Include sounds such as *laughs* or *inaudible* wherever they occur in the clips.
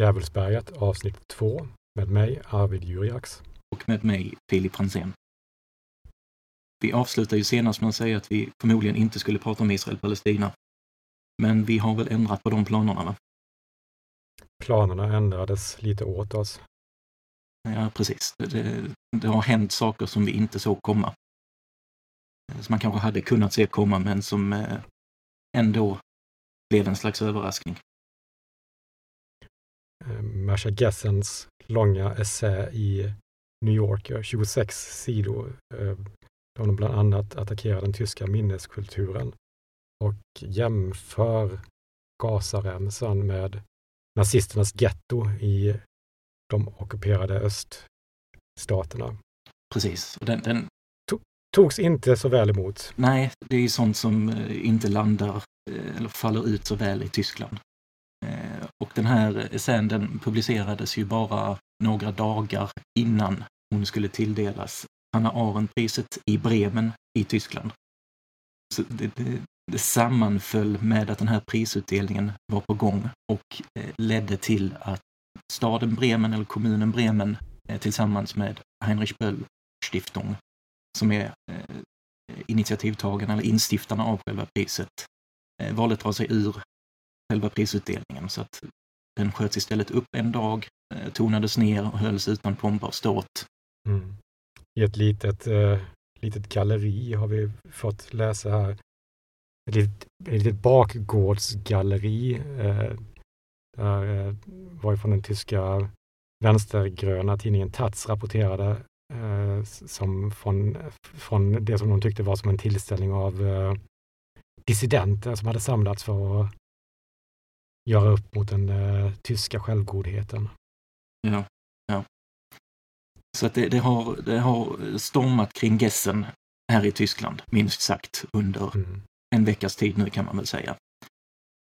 Djävulsberget avsnitt 2 med mig Arvid Jurjaks. Och med mig Filip Franzén. Vi avslutar ju senast med att säga att vi förmodligen inte skulle prata om Israel-Palestina. Men vi har väl ändrat på de planerna, va? Planerna ändrades lite åt oss. Ja, precis. Det, det, har hänt saker som vi inte såg komma. Som man kanske hade kunnat se komma, men som eh, ändå blev en slags överraskning. Eh, Marsha Gessens långa essä i New Yorker, 26 sidor, eh, där hon bland annat attackerar den tyska minneskulturen och jämför Gazaremsan med nazisternas getto i de ockuperade öststaterna. Precis. Och den, den togs inte så väl emot. Nej, det är sånt som eh, inte landar eller faller ut så väl i Tyskland. Eh, och den här essän den publicerades ju bara några dagar innan hon skulle tilldelas Hanna Arendt-priset i Bremen i Tyskland. Så det, det, det sammanföll med att den här prisutdelningen var på gång och eh, ledde till att staden Bremen, eller kommunen Bremen, eh, tillsammans med Heinrich Böll Stiftung, som är initiativtagarna eller instiftarna av själva priset, valde att dra sig ur själva prisutdelningen. Så att den sköts istället upp en dag, eh, tonades ner och hölls utan pompa och ståt. Mm. I ett litet, eh, litet galleri har vi fått läsa här. Ett litet, ett litet bakgårdsgalleri. Eh, där, eh, varifrån den tyska vänstergröna tidningen Taz rapporterade eh, som från, från det som de tyckte var som en tillställning av eh, dissidenter som hade samlats för att göra upp mot den uh, tyska självgodheten. Ja, ja. Så att det, det, har, det har stormat kring Gessen här i Tyskland, minst sagt, under mm. en veckas tid nu kan man väl säga.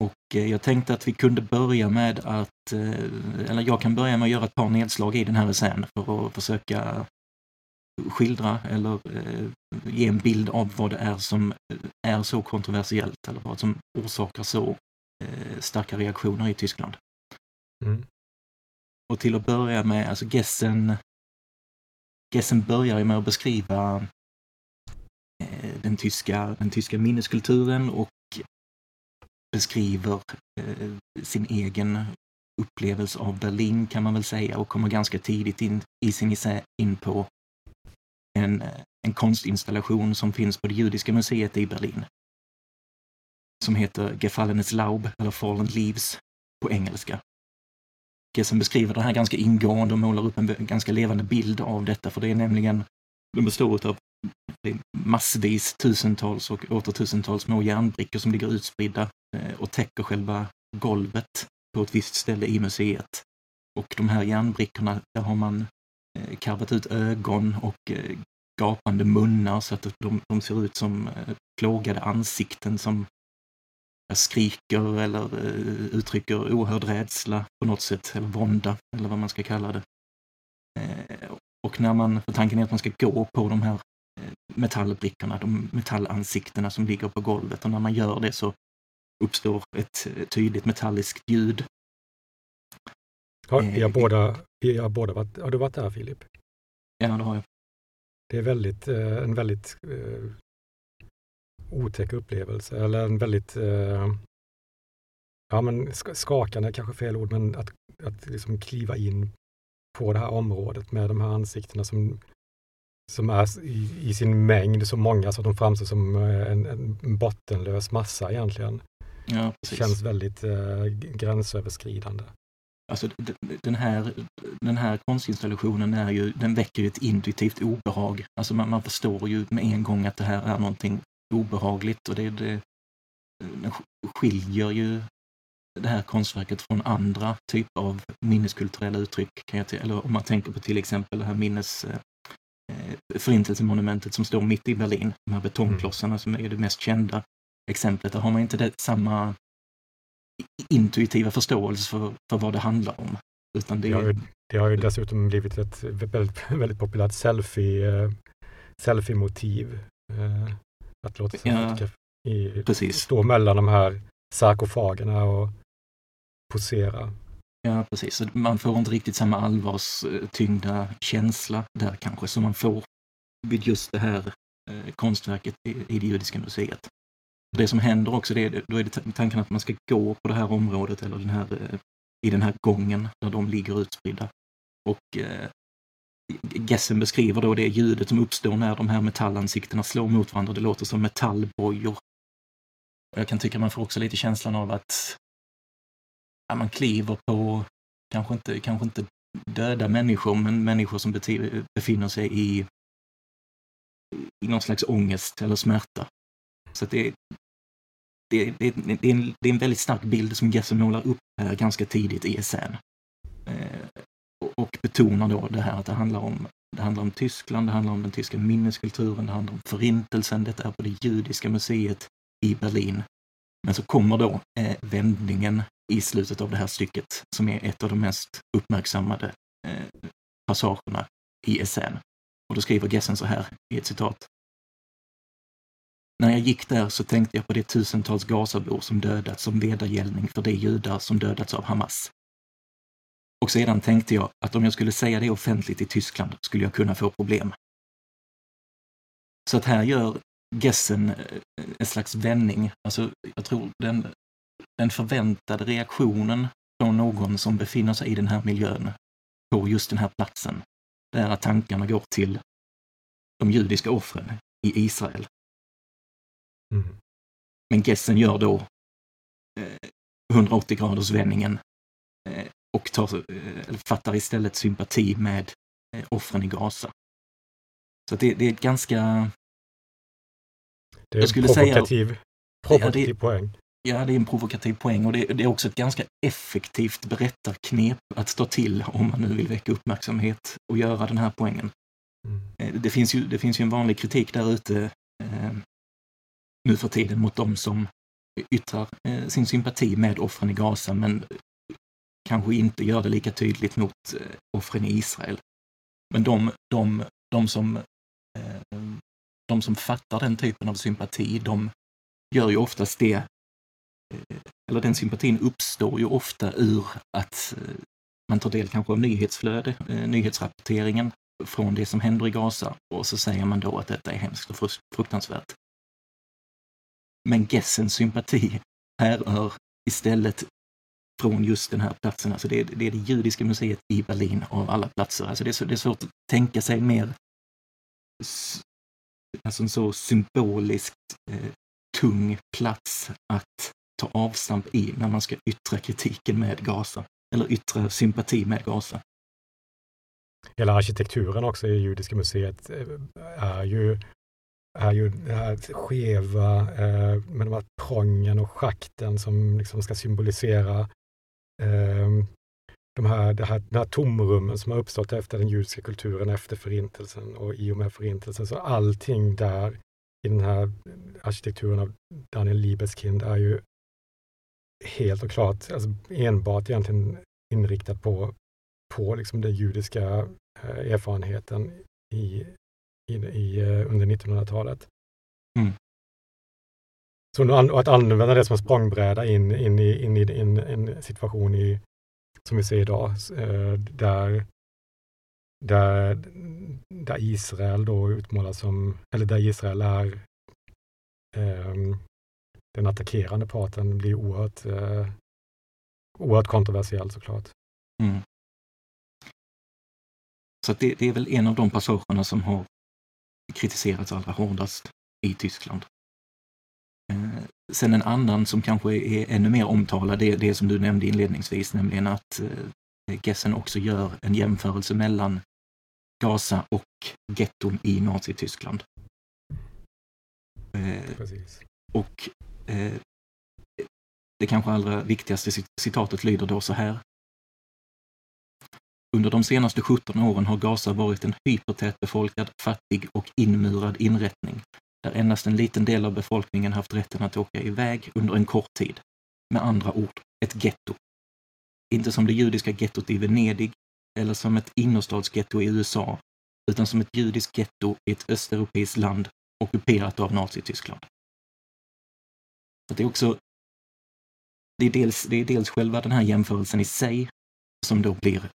Och eh, jag tänkte att vi kunde börja med att, eh, eller jag kan börja med att göra ett par nedslag i den här essän för att försöka skildra eller eh, ge en bild av vad det är som är så kontroversiellt eller vad som orsakar så eh, starka reaktioner i Tyskland. Mm. Och till att börja med, alltså Gessen, Gessen börjar med att beskriva eh, den, tyska, den tyska minneskulturen och beskriver eh, sin egen upplevelse av Berlin kan man väl säga och kommer ganska tidigt in i sin essä in på en, en konstinstallation som finns på det judiska museet i Berlin som heter Gefallenes Laub, eller Fallen Leaves på engelska. Gessen beskriver det här ganska ingående och målar upp en ganska levande bild av detta, för det är nämligen, de består av massvis, tusentals och åter tusentals små järnbrickor som ligger utspridda eh, och täcker själva golvet på ett visst ställe i museet. Och de här järnbrickorna, där har man eh, karvat ut ögon och eh, gapande munnar så att de, de ser ut som plågade ansikten som skriker eller uh, uttrycker oerhörd rädsla på något sätt, eller vånda, eller vad man ska kalla det. Uh, och när man, för tanken är att man ska gå på de här uh, metallbrickorna, de metallansiktena som ligger på golvet och när man gör det så uppstår ett tydligt metalliskt ljud. Har båda, vi har båda varit, har du varit där Filip? Ja, det har jag. Det är väldigt, en väldigt otäck upplevelse eller en väldigt eh, ja, men skakande kanske fel ord, men att, att liksom kliva in på det här området med de här ansiktena som, som är i, i sin mängd så många så att de framstår som eh, en, en bottenlös massa egentligen. Ja, det känns väldigt eh, gränsöverskridande. Alltså den här, den här konstinstallationen är ju, den väcker ju ett intuitivt obehag. Alltså man, man förstår ju med en gång att det här är någonting obehagligt och det, det, det skiljer ju det här konstverket från andra typer av minneskulturella uttryck. Kan jag eller om man tänker på till exempel det här minnes eh, förintelsemonumentet som står mitt i Berlin, de här betongklossarna mm. som är det mest kända exemplet. Där har man inte det, samma intuitiva förståelse för, för vad det handlar om. Utan det, det, har ju, det har ju dessutom blivit ett väldigt, väldigt populärt selfie, eh, selfie-motiv. Eh, att låta sig ja, i, precis. stå mellan de här sarkofagerna och posera. Ja, precis. Man får inte riktigt samma allvarstyngda känsla där kanske som man får vid just det här eh, konstverket i, i det judiska museet. Det som händer också, det, då är det tanken att man ska gå på det här området eller den här, eh, i den här gången där de ligger utspridda. Och eh, Gessen beskriver då det ljudet som uppstår när de här metallansiktena slår mot varandra. Det låter som metallbojor. Jag kan tycka man får också lite känslan av att ja, man kliver på, kanske inte, kanske inte döda människor, men människor som befinner sig i, i någon slags ångest eller smärta. Så det, det, det, det, är en, det är en väldigt stark bild som Gessen målar upp här ganska tidigt i essän. Eh, och betonar då det här att det handlar om det handlar om Tyskland, det handlar om den tyska minneskulturen, det handlar om förintelsen, detta är på det judiska museet i Berlin. Men så kommer då eh, vändningen i slutet av det här stycket som är ett av de mest uppmärksammade eh, passagerna i essän. Och då skriver Gessen så här i ett citat. När jag gick där så tänkte jag på de tusentals Gazabor som dödats som vedergällning för de judar som dödats av Hamas. Och sedan tänkte jag att om jag skulle säga det offentligt i Tyskland skulle jag kunna få problem. Så att här gör Gessen eh, en slags vändning. Alltså, jag tror den, den förväntade reaktionen från någon som befinner sig i den här miljön på just den här platsen, det är att tankarna går till de judiska offren i Israel. Mm. Men Gessen gör då eh, 180 graders vändningen eh, och tar, eh, fattar istället sympati med eh, offren i Gaza. Så det, det, är ett ganska... Det är en provokativ, säga, provokativ ja, det, poäng. Ja, det är en provokativ poäng och det, det, är också ett ganska effektivt berättarknep att ta till om man nu vill väcka uppmärksamhet och göra den här poängen. Mm. Eh, det, finns ju, det finns ju en vanlig kritik där ute eh, nu för tiden mot de som yttrar eh, sin sympati med offren i Gaza, men kanske inte gör det lika tydligt mot eh, offren i Israel. Men de, de, de, som, eh, de som fattar den typen av sympati, de gör ju oftast det, eh, eller den sympatin uppstår ju ofta ur att man tar del kanske av nyhetsflöde, nyhetsrapporteringen från det som händer i Gaza och så säger man då att detta är hemskt och fruktansvärt. Men Gessens sympati härrör istället från just den här platsen. Alltså det, är, det är det judiska museet i Berlin av alla platser. Alltså det, är, så, det är svårt att tänka sig mer alltså en så symboliskt eh, tung plats att ta avstamp i när man ska yttra kritiken med Gaza, eller yttra sympati med Gaza. Hela arkitekturen också i Judiska museet eh, är ju är ju den här skeva eh, med de här prången och schakten som liksom ska symbolisera Ehm, de här, det här, den här tomrummen som har uppstått efter den judiska kulturen efter förintelsen och i och med förintelsen. Så allting där i den här arkitekturen av Daniel Liebeskind är ju helt och klart alltså enbart egentligen inriktat på, på liksom den judiska eh, erfarenheten i, i, i, eh, under 1900-talet. Mm. Så att använda det som språngbräda in, in i, in i in, en situation i, som vi ser idag, eh, där, där, där Israel då utmålas som, eller där Israel är um, den attackerande parten blir oerhört, uh, oerhört kontroversiell såklart. Mm. Så det, det, är väl en av de passagerna som har kritiserats allra hårdast i Tyskland. Sen en annan som kanske är ännu mer omtalad, det är det som du nämnde inledningsvis, nämligen att eh, Gessen också gör en jämförelse mellan Gaza och getton i Nazityskland. Eh, Precis. Och eh, det kanske allra viktigaste citatet lyder då så här. Under de senaste 17 åren har Gaza varit en hypertätbefolkad, fattig och inmurad inrättning där endast en liten del av befolkningen haft rätten att åka iväg under en kort tid. Med andra ord, ett getto. Inte som det judiska gettot i Venedig eller som ett innerstadsgetto i USA, utan som ett judiskt getto i ett östeuropeiskt land ockuperat av Nazityskland. det är också det är, dels, det är dels själva den här jämförelsen i sig som då blir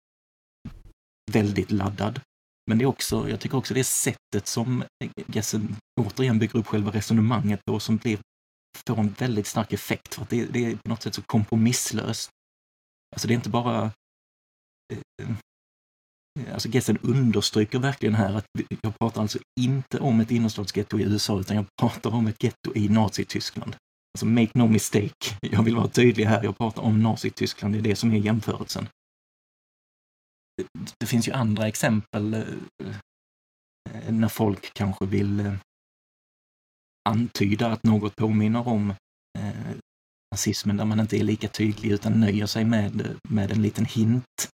väldigt laddad. Men det är också, jag tycker också det är sättet som Gessen återigen bygger upp själva resonemanget på som blir, får en väldigt stark effekt för att det, det är på något sätt så kompromisslöst. Alltså det är inte bara eh, eh Alltså Gessen understryker verkligen här att jag pratar alltså inte om ett innerstadsgetto i USA utan jag pratar om ett getto i Nazityskland. Alltså make no mistake, jag vill vara tydlig här, jag pratar om Nazityskland, det är det som är jämförelsen. Det, finns ju andra exempel eh, när folk kanske vill eh, antyda att något påminner om eh, nazismen där man inte är lika tydlig utan nöjer sig med, med en liten hint.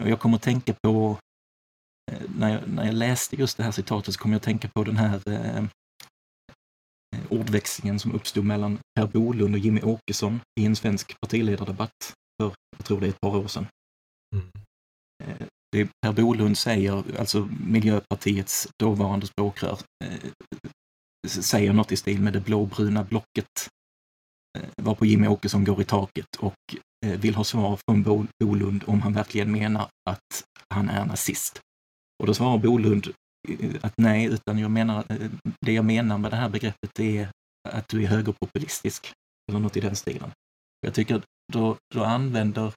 Och jag kommer att tänka på, när jag, när jag läste just det här citatet så kom jag att tänka på den här eh, ordväxlingen som uppstod mellan Per Bolund och Jimmy Åkesson i en svensk partiledardebatt för, jag tror det är ett par år sedan. Mm. Eh, det Per Bolund säger, alltså Miljöpartiets dåvarande språkrör, eh, säger något i stil med det blåbruna blocket. Eh, varpå Jimmy Åkesson går i taket och vill ha svar från Bolund om han verkligen menar att han är nazist. Och då svarar Bolund att nej, utan jag menar, det jag menar med det här begreppet är att du är högerpopulistisk, eller något i den stilen. Jag tycker då, då, använder,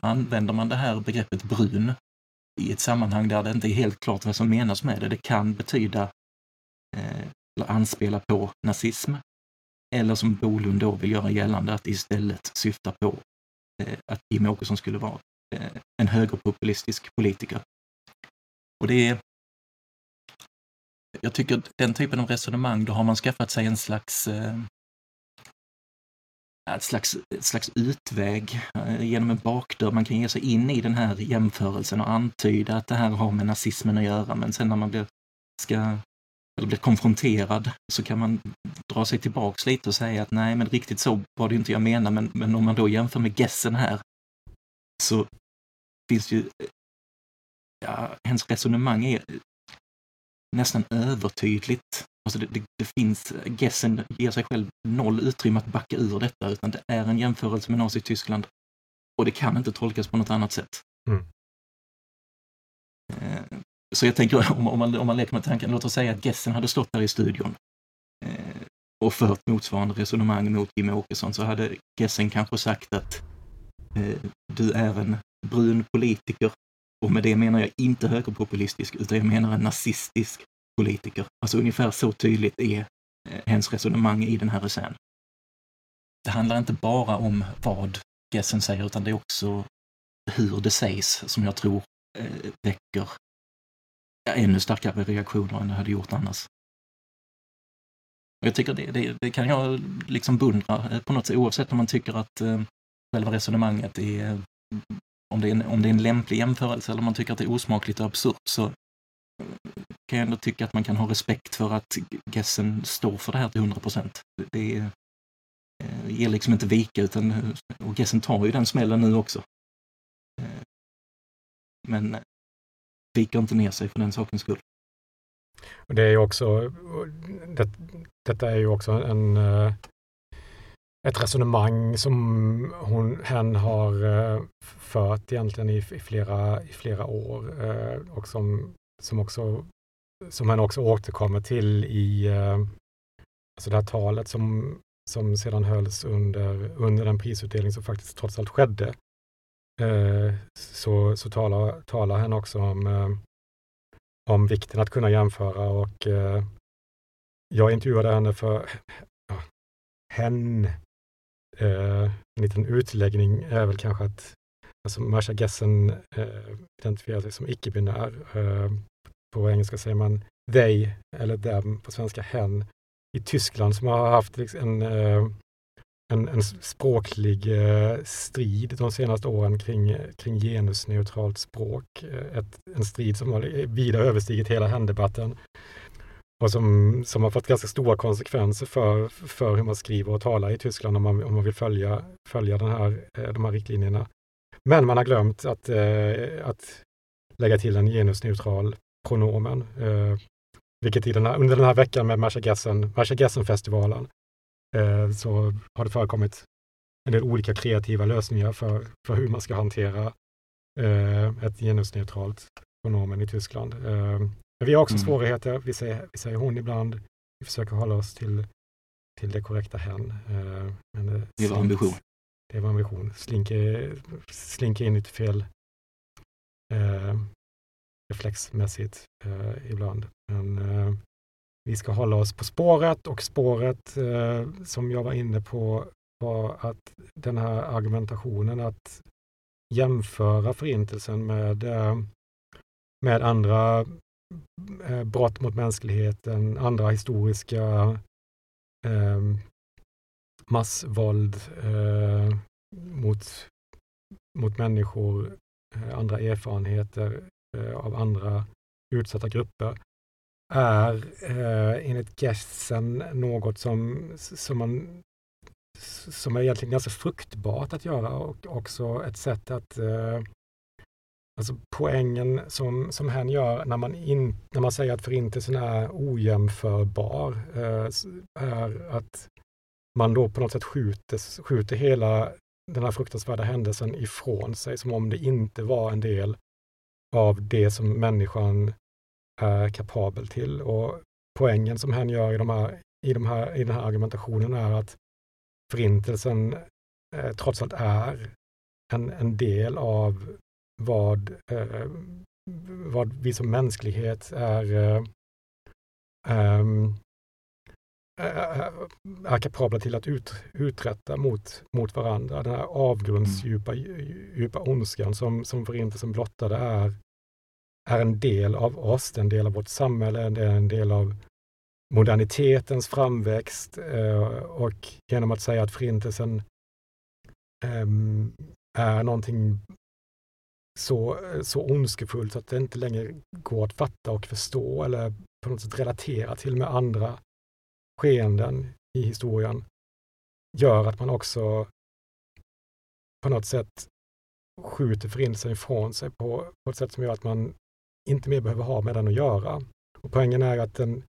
använder man det här begreppet brun i ett sammanhang där det inte är helt klart vad som menas med det. Det kan betyda eh, eller anspela på nazism, eller som Bolund då vill göra gällande att istället syfta på Eh, att Jimmie Åkesson skulle vara eh, en högerpopulistisk politiker. Och det är jag tycker den typen av resonemang, då har man skaffat sig en slags eh, ett slags, ett slags utväg eh, genom en bakdörr. Man kan ge sig in i den här jämförelsen och antyda att det här har med nazismen att göra, men sen när man blir, ska eller blir konfronterad så kan man dra sig tillbaks lite och säga att nej, men riktigt så var det inte jag menar. Men, men om man då jämför med Gessen här så finns ju, ja, hennes resonemang är nästan övertydligt. Alltså det, det, det, finns, Gessen ger sig själv noll utrymme att backa ur detta, utan det är en jämförelse med Nazityskland. Och det kan inte tolkas på något annat sätt. Mm. Eh, så jag tänker *laughs* om, om, man, om man leker med tanken, låt oss säga att Gessen hade stått där i studion eh, och fört motsvarande resonemang mot Jimmie Åkesson så hade Gessen kanske sagt att eh, du är en brun politiker och med det menar jag inte högerpopulistisk utan jag menar en nazistisk politiker. Alltså ungefär så tydligt är hens hennes resonemang i den här essän. Det handlar inte bara om vad Gessen säger utan det är också hur det sägs som jag tror eh, väcker ännu starkare reaktioner än det hade gjort annars. Och jag tycker det, det, det, kan jag liksom beundra eh, på något sätt, oavsett om man tycker att eh, själva resonemanget är, om det är, en, om det är en lämplig jämförelse eller om man tycker att det är osmakligt och absurt, så kan jag ändå tycka att man kan ha respekt för att Gessen står för det här till 100 procent. Det eh, ger liksom inte vika, utan eh, och Gessen tar ju den smällen nu också. Eh, men viker inte ner sig för den sakens skull. Och det är ju också, det, detta är ju också en, ett resonemang som hon, hen har fört egentligen i, i, flera, i flera år och som, som också som han också återkommer till i eh, alltså det här talet som, som sedan hölls under, under den prisutdelning som faktiskt trots allt skedde eh, så, så talar, talar han också om, eh, om vikten att kunna jämföra och jag intervjuade henne för ja, hen. en liten utläggning är väl kanske att alltså Marsha Gessen eh, identifierar sig som icke-binär. Eh, på engelska säger man they eller dem, på svenska hen. I Tyskland som har haft liksom en eh, en, en språklig strid de senaste åren kring, kring genusneutralt språk. Ett, en strid som har vida överstigit hela händebatten och som, som har fått ganska stora konsekvenser för, för hur man skriver och talar i Tyskland om man, om man vill följa, följa den här, de här riktlinjerna. Men man har glömt att, eh, att lägga till en genusneutral pronomen. Eh, vilket i den här, under den här veckan med Marsha Gessen, Gessen-festivalen Eh, så har det förekommit en del olika kreativa lösningar för, för hur man ska hantera ett genusneutralt pronomen i Tyskland. Men vi har också mm. svårigheter. Vi säger, vi säger hon ibland. Vi försöker hålla oss till, till det korrekta hen. Men det, det var ambition. Det var ambition. Slinka, slinker in lite fel eh, reflexmässigt eh, ibland. Men eh, vi ska hålla oss på spåret och spåret eh, som jag var inne på var att den här argumentationen att jämföra förintelsen med, eh, med andra eh, brott mot mänskligheten, andra historiska eh, massvåld eh, mot, mot människor, eh, andra erfarenheter eh, av andra utsatta grupper är eh, enligt Gessen något som, som, man, som är egentligen ganska fruktbart att göra och också ett sätt att eh, Alltså poängen som, som hen gör när man, in, när man säger att förintelsen är ojämförbar eh, är att man då på något sätt skjuter, skjuter hela den här fruktansvärda händelsen ifrån sig som om det inte var en del av det som människan är kapabel till. Och poängen som hen gör i, de här, i, de här, i den här argumentationen är att förintelsen eh, trots allt är en, en del av vad, eh, vad vi som mänsklighet är, eh, ehm, är kapabla till att ut, uträtta mot, mot varandra. Den här avgrundsdjupa djupa ondskan som, som Förintelsen blottade är är en del av oss, en del av vårt samhälle, det är en del av modernitetens framväxt eh, och genom att säga att förintelsen ehm, är någonting så, så ondskefullt att det inte längre går att fatta och förstå eller på något sätt relatera till med andra skeenden i historien gör att man också på något sätt skjuter förintelsen ifrån sig på, på ett sätt som gör att man inte mer behöver ha med den att göra. Och poängen är att den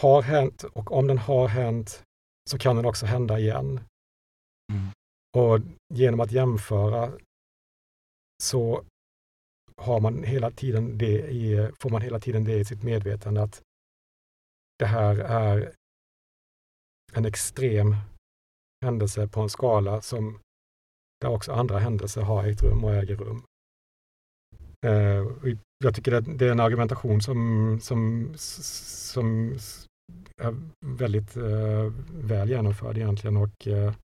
har hänt och om den har hänt så kan den också hända igen. Mm. Och genom att jämföra så har man hela tiden det i, får man hela tiden det i sitt medvetande att det här är en extrem händelse på en skala som där också andra händelser har ägt rum och äger rum. Eh, jag tycker det är en argumentation som, som, som är väldigt eh, väl genomförd egentligen och eh,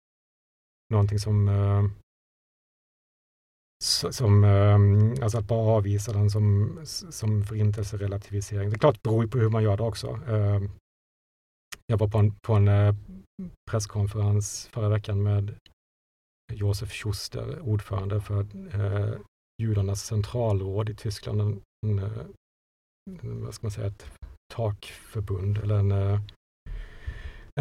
någonting som som, ehm, alltså att bara avvisa den som, som förintelserelativisering. Det är klart, det beror på hur man gör det också. Ehm, jag var på en, på en eh, presskonferens förra veckan med Josef Schuster, ordförande för eh, judarnas centralråd i Tyskland, en, eh, en, vad ska man säga, ett takförbund eller en,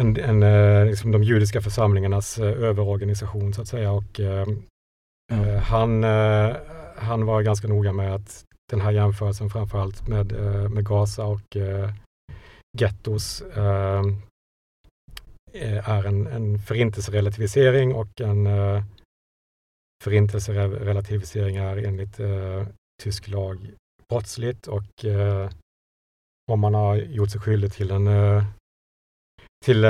en, en liksom de judiska församlingarnas överorganisation så att säga. Och ehm, mm. han, eh, han var ganska noga med att den här jämförelsen framförallt med, eh, med Gaza och gettos är en, en förintelserelativisering och en Förintelserelativisering är enligt tysk lag brottsligt och om man har gjort sig skyldig till en till,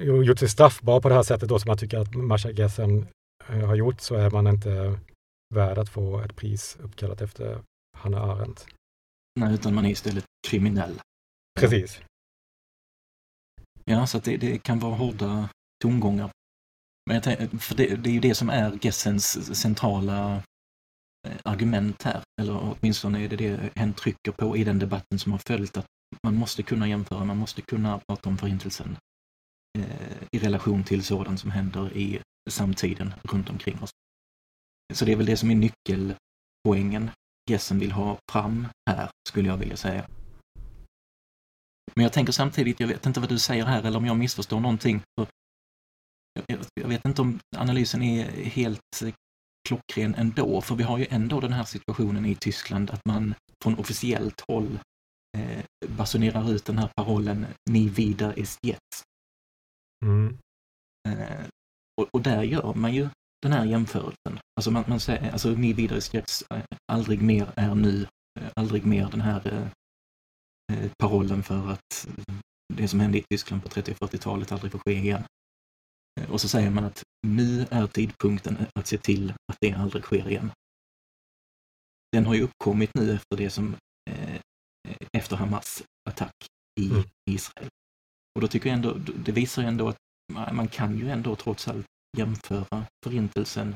gjort sig straffbar på det här sättet då som man tycker att Masha Gessen har gjort så är man inte värd att få ett pris uppkallat efter Hanna Arendt. Nej, utan man är istället kriminell. Precis. Ja, så det, det kan vara hårda tongångar men jag tänker, för det, det, är ju det som är Gessens centrala eh, argument här, eller åtminstone är det det hen trycker på i den debatten som har följt, att man måste kunna jämföra, man måste kunna prata om förintelsen eh, i relation till sådant som händer i samtiden runt omkring oss. Så det är väl det som är nyckelpoängen Gessen vill ha fram här, skulle jag vilja säga. Men jag tänker samtidigt, jag vet inte vad du säger här eller om jag missförstår någonting. För jag vet inte om analysen är helt klockren ändå, för vi har ju ändå den här situationen i Tyskland att man från officiellt håll eh, basunerar ut den här parollen ”Ni wieder ist jetzt”. Mm. Eh, och, och, där gör man ju den här jämförelsen. Alltså man, man säger, alltså ni Widerskeks aldrig mer är nu, aldrig mer den här eh, parollen för att det som hände i Tyskland på 30 och 40-talet aldrig får ske igen. Och så säger man att nu är tidpunkten att se till att det aldrig sker igen. Den har ju uppkommit nu efter det som eh, efter Hamas attack i mm. Israel. Och då tycker jag ändå, det visar ändå att man kan ju ändå trots allt jämföra förintelsen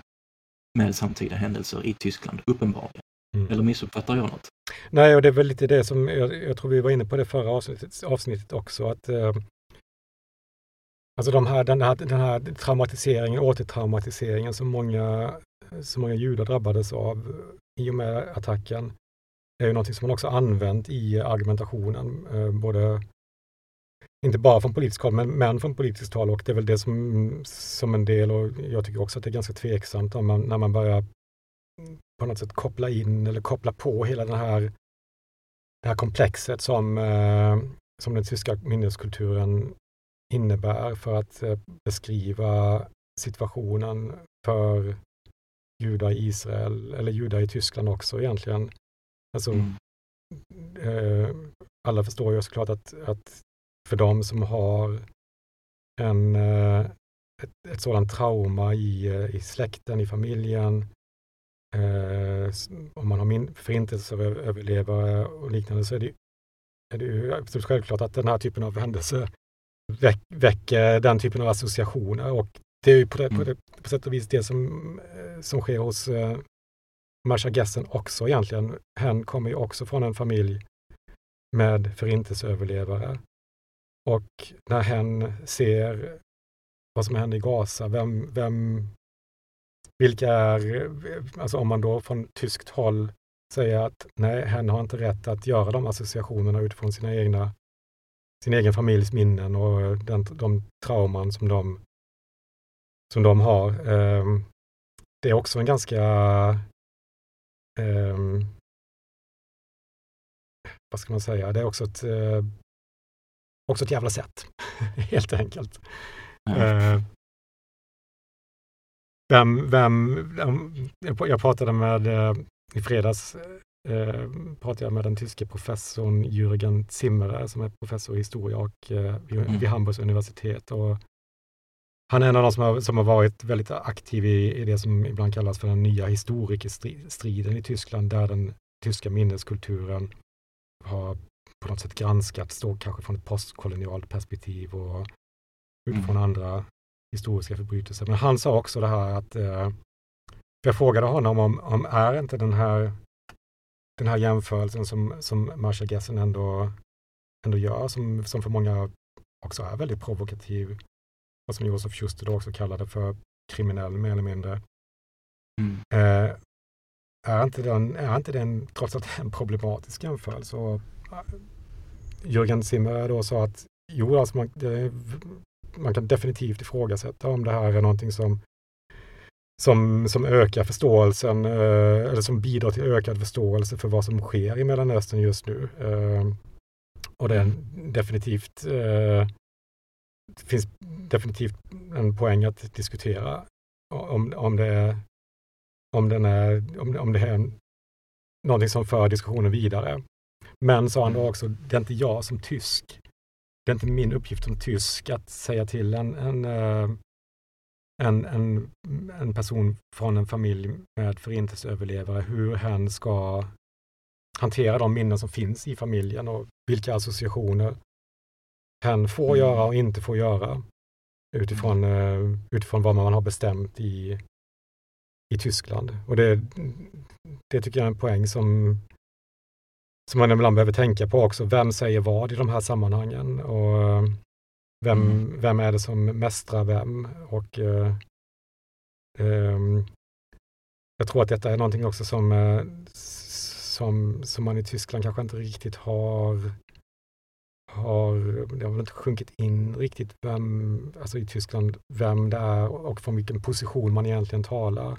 med samtida händelser i Tyskland, uppenbarligen. Mm. Eller missuppfattar jag något? Nej, och det är väl lite det som jag, jag tror vi var inne på det förra avsnittet, avsnittet också, att eh, alltså de här, den, här, den här traumatiseringen, återtraumatiseringen som många, som många judar drabbades av i och med attacken, är ju någonting som man också använt i argumentationen, eh, både inte bara från politiskt håll, men, men från politiskt håll och det är väl det som, som en del, och jag tycker också att det är ganska tveksamt om man, när man börjar på något sätt koppla in eller koppla på hela den här, det här komplexet som, eh, som den tyska minneskulturen innebär för att eh, beskriva situationen för judar i Israel, eller judar i Tyskland också egentligen. Alltså, mm. eh, alla förstår ju såklart att, att för de som har en, eh, ett, ett sådant trauma i, eh, i släkten, i familjen, eh, om man har min förintelseöverlevare och liknande så är det, är det ju absolut självklart att den här typen av händelser väck, väcker den typen av associationer och det är ju på, det, på, mm. det, på sätt och vis det som, som sker hos eh, Marsha Gessen också egentligen. Hen kommer ju också från en familj med förintelseöverlevare. Och när hen ser vad som händer i Gaza, vem, vem, vilka är, alltså om man då från tyskt håll säger att nej, hen har inte rätt att göra de associationerna utifrån sina egna, sin egen familjs minnen och den, de trauman som de, som de har. Ehm, det är också en ganska ehm, vad ska man säga, det är också ett eh, också ett jävla sätt, *laughs* helt enkelt. Mm. vem, vem, jag pratade med, eh, i fredags eh, pratade jag med den tyske professorn Jürgen Zimmerer som är professor i historia och, eh, mm. vid Hamburgs universitet. Och han är en av de som har, som har varit väldigt aktiv i, i det som ibland kallas för den nya historikerstriden i Tyskland, där den tyska minneskulturen har på något sätt granskats då kanske från ett postkolonialt perspektiv och utifrån mm. andra historiska förbrytelser. Men han sa också det här att, eh, jag frågade honom om, om är inte den här, den här jämförelsen som, som Marsha Gessen ändå, ändå gör, som, som för många också är väldigt provokativ, och som Josef Schuster då också kallade för kriminell mer eller mindre. Mm. Eh, är, inte den, är inte den trots allt en problematisk jämförelse? Och Jörgen Zimmer då sa att jo, alltså man, det, man kan definitivt ifrågasätta om det här är någonting som som, som ökar förståelsen eh, eller som bidrar till ökad förståelse för vad som sker i Mellanöstern just nu. Eh, och det är definitivt eh, det finns definitivt en poäng att diskutera om, om, det, är, om, den är, om, om det är någonting som för diskussionen vidare. Men sa han då också, det är inte jag som tysk. Det är inte min uppgift som tysk att säga till en, en, eh, en, en, en person från en familj med förintelseöverlevare hur hen ska hantera de minnen som finns i familjen och vilka associationer hen får mm. göra och inte får göra utifrån, uh, utifrån vad man har bestämt i, i Tyskland. Och det, det tycker jag är en poäng som som man ibland behöver tänka på också. Vem säger vad i de här sammanhangen? Och eh, vem, mm. vem är det som mästrar vem? Och uh, um, jag tror att detta är någonting också som, uh, som, som man i Tyskland kanske inte riktigt har har, det har väl inte sjunkit in riktigt vem, alltså i Tyskland, vem det är och från vilken position man egentligen talar.